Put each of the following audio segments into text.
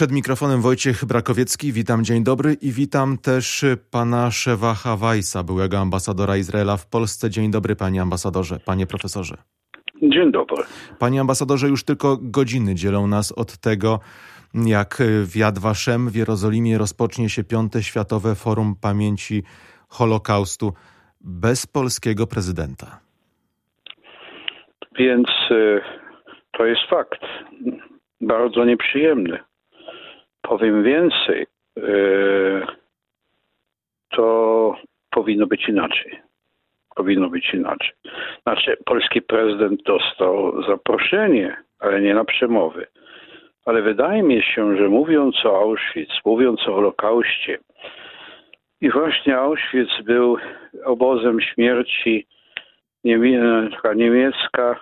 Przed mikrofonem Wojciech Brakowiecki. Witam, dzień dobry i witam też pana Szewacha Wajsa, byłego ambasadora Izraela w Polsce. Dzień dobry, panie ambasadorze, panie profesorze. Dzień dobry. Panie ambasadorze, już tylko godziny dzielą nas od tego, jak w Yad Vashem w Jerozolimie rozpocznie się piąte Światowe Forum Pamięci Holokaustu bez polskiego prezydenta. Więc y, to jest fakt bardzo nieprzyjemny. Powiem więcej, y, to powinno być inaczej. Powinno być inaczej. Znaczy, polski prezydent dostał zaproszenie, ale nie na przemowy. Ale wydaje mi się, że mówiąc o Auschwitz, mówiąc o Holokauście, i właśnie Auschwitz był obozem śmierci niemiecka,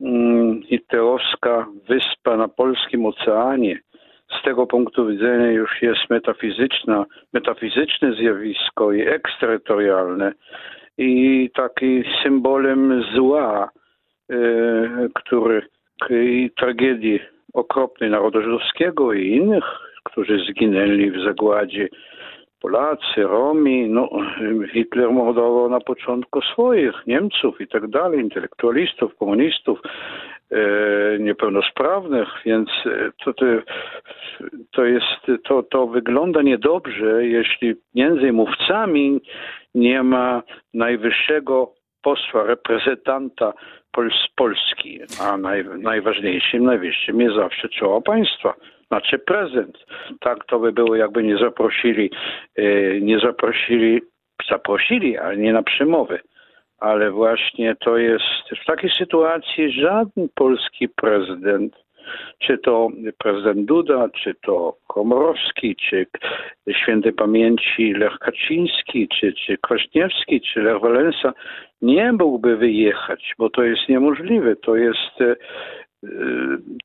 mm, hitlerowska wyspa na polskim oceanie. Tego punktu widzenia już jest metafizyczna, metafizyczne zjawisko i eksterytorialne i taki symbolem zła, e, który i tragedii okropnej narodu żydowskiego i innych, którzy zginęli w zagładzie. Polacy, Romi, no Hitler mordował na początku swoich, Niemców i tak dalej, intelektualistów, komunistów, e, niepełnosprawnych, więc to, to, to jest, to, to wygląda niedobrze, jeśli między mówcami nie ma najwyższego posła, reprezentanta z Polski, a naj, najważniejszym, najwyższym jest zawsze czoło państwa znaczy prezent. Tak to by było, jakby nie zaprosili, e, nie zaprosili, zaprosili, ale nie na przemowy. Ale właśnie to jest w takiej sytuacji żaden polski prezydent, czy to prezydent Duda, czy to Komorowski, czy świętej pamięci Lech Kaczyński, czy, czy Kwaśniewski, czy Lech Walensa, nie mógłby wyjechać, bo to jest niemożliwe. To jest e,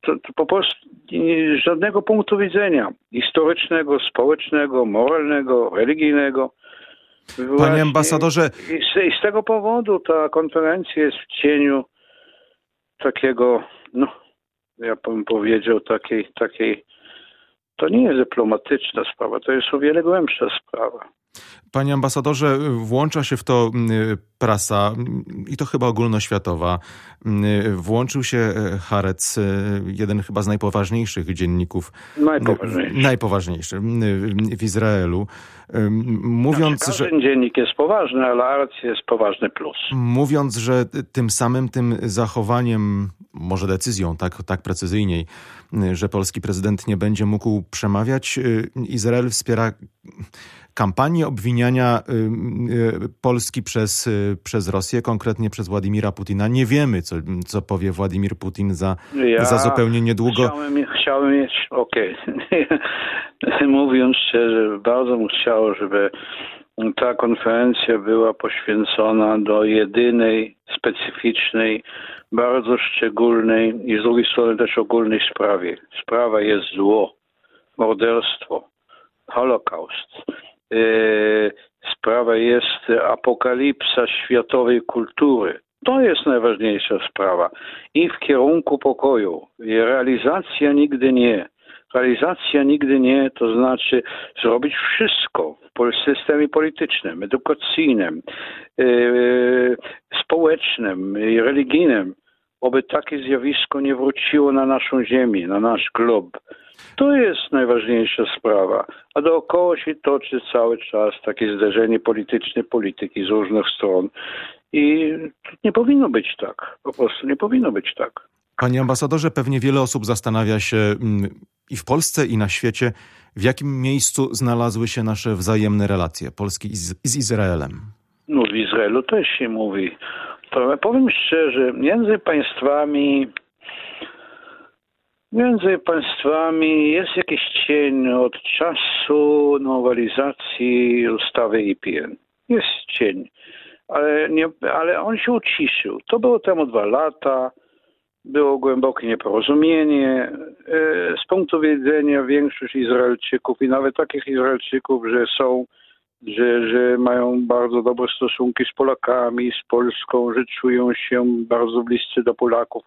to, to po prostu żadnego punktu widzenia historycznego, społecznego, moralnego, religijnego. Panie ambasadorze. I z, I z, tego powodu ta konferencja jest w cieniu takiego, no, ja bym powiedział, takiej, takiej, to nie jest dyplomatyczna sprawa, to jest o wiele głębsza sprawa. Panie ambasadorze, włącza się w to mm, prasa i to chyba ogólnoświatowa. Mm, włączył się e, Harec, e, jeden chyba z najpoważniejszych dzienników. Najpoważniejszy. Najpoważniejszy w Izraelu. Mówiąc, znaczy, że. dziennik jest poważny, ale Harec jest poważny plus. Mówiąc, że tym samym tym zachowaniem, może decyzją tak, tak precyzyjniej, że polski prezydent nie będzie mógł przemawiać, y, Izrael wspiera kampanię obwiniania y, y, Polski przez, y, przez Rosję, konkretnie przez Władimira Putina. Nie wiemy, co, co powie Władimir Putin za, ja za zupełnie niedługo. Chciałem, chciałem mieć, okej. Okay. Mówiąc szczerze, bardzo bym chciał, żeby ta konferencja była poświęcona do jedynej, specyficznej, bardzo szczególnej i z drugiej strony też ogólnej sprawie. Sprawa jest zło, morderstwo, Holokaust. E, sprawa jest apokalipsa światowej kultury. To jest najważniejsza sprawa. I w kierunku pokoju. I realizacja nigdy nie. Realizacja nigdy nie, to znaczy zrobić wszystko w systemie politycznym, edukacyjnym, yy, społecznym i religijnym, aby takie zjawisko nie wróciło na naszą ziemię, na nasz glob. To jest najważniejsza sprawa. A dookoła się toczy cały czas takie zderzenie polityczne polityki z różnych stron. I nie powinno być tak. Po prostu nie powinno być tak. Panie ambasadorze, pewnie wiele osób zastanawia się mm, i w Polsce, i na świecie, w jakim miejscu znalazły się nasze wzajemne relacje Polski z, z Izraelem. No w Izraelu też się mówi. Powiem szczerze, między państwami Między państwami jest jakiś cień od czasu nowelizacji ustawy IPN. Jest cień, ale, nie, ale on się uciszył. To było temu dwa lata, było głębokie nieporozumienie. E, z punktu widzenia większość Izraelczyków i nawet takich Izraelczyków, że są, że, że mają bardzo dobre stosunki z Polakami, z Polską, że czują się bardzo bliscy do Polaków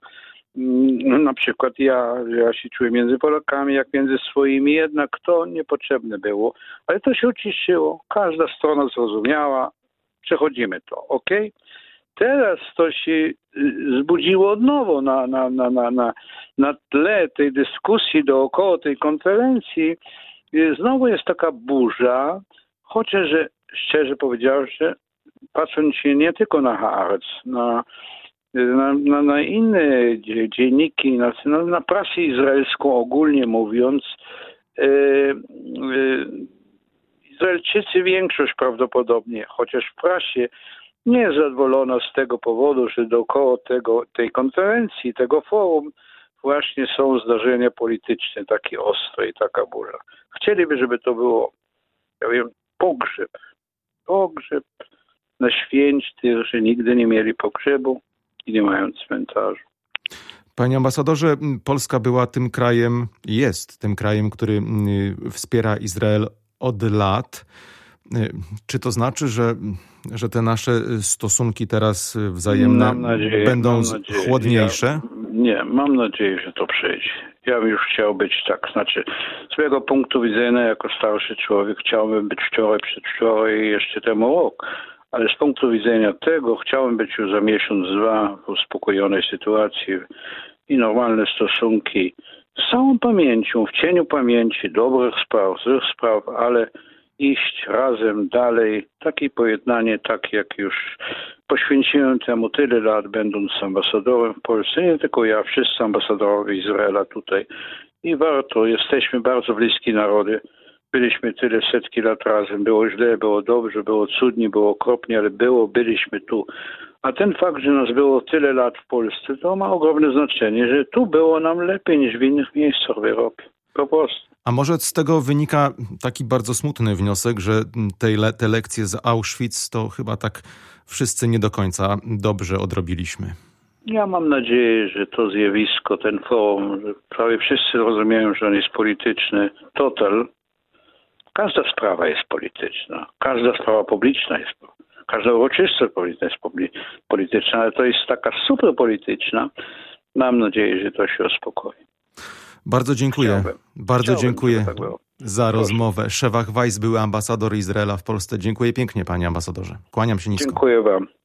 Mm, na przykład ja, ja się czuję między Polakami, jak między swoimi, jednak to niepotrzebne było. Ale to się uciszyło. Każda strona zrozumiała. Przechodzimy to, ok? Teraz to się y, zbudziło od nowo na, na, na, na, na, na tle tej dyskusji dookoła tej konferencji. Y, znowu jest taka burza, chociaż szczerze powiedziawszy, patrząc się nie tylko na Haaretz, na na, na, na inne dzienniki, na, na prasę izraelską ogólnie mówiąc, e, e, Izraelczycy większość prawdopodobnie, chociaż w prasie nie jest zadowolona z tego powodu, że dookoła tego, tej konferencji, tego forum właśnie są zdarzenia polityczne, takie ostre i taka burza. Chcieliby, żeby to było, ja wiem, pogrzeb. Pogrzeb na święć tych, że nigdy nie mieli pogrzebu, i nie mają cmentarzu. Panie ambasadorze, Polska była tym krajem, jest tym krajem, który wspiera Izrael od lat. Czy to znaczy, że, że te nasze stosunki teraz wzajemne nadzieję, będą chłodniejsze? Ja, nie, mam nadzieję, że to przejdzie. Ja bym już chciał być tak, znaczy z mojego punktu widzenia jako starszy człowiek chciałbym być wczoraj, przedwczoraj i jeszcze temu rok ale z punktu widzenia tego chciałem być już za miesiąc, dwa w uspokojonej sytuacji i normalne stosunki z całą pamięcią, w cieniu pamięci dobrych spraw, złych spraw, ale iść razem dalej, takie pojednanie, tak jak już poświęciłem temu tyle lat, będąc ambasadorem w Polsce, nie tylko ja, wszyscy ambasadorowie Izraela tutaj i warto, jesteśmy bardzo bliskie narody, Byliśmy tyle setki lat razem. Było źle, było dobrze, było cudnie, było okropnie, ale było, byliśmy tu. A ten fakt, że nas było tyle lat w Polsce, to ma ogromne znaczenie, że tu było nam lepiej niż w innych miejscach w Europie. A może z tego wynika taki bardzo smutny wniosek, że te, te lekcje z Auschwitz to chyba tak wszyscy nie do końca dobrze odrobiliśmy. Ja mam nadzieję, że to zjawisko, ten forum, że prawie wszyscy rozumieją, że on jest polityczny, total, Każda sprawa jest polityczna. Każda sprawa publiczna jest Każda uroczystość polityczna jest polityczna, ale to jest taka super polityczna. Mam nadzieję, że to się uspokoi. Bardzo dziękuję. Chciałbym. Bardzo Chciałbym, dziękuję tak za rozmowę. Szewach Weiss, były ambasador Izraela w Polsce. Dziękuję pięknie, panie ambasadorze. Kłaniam się nisko. Dziękuję wam.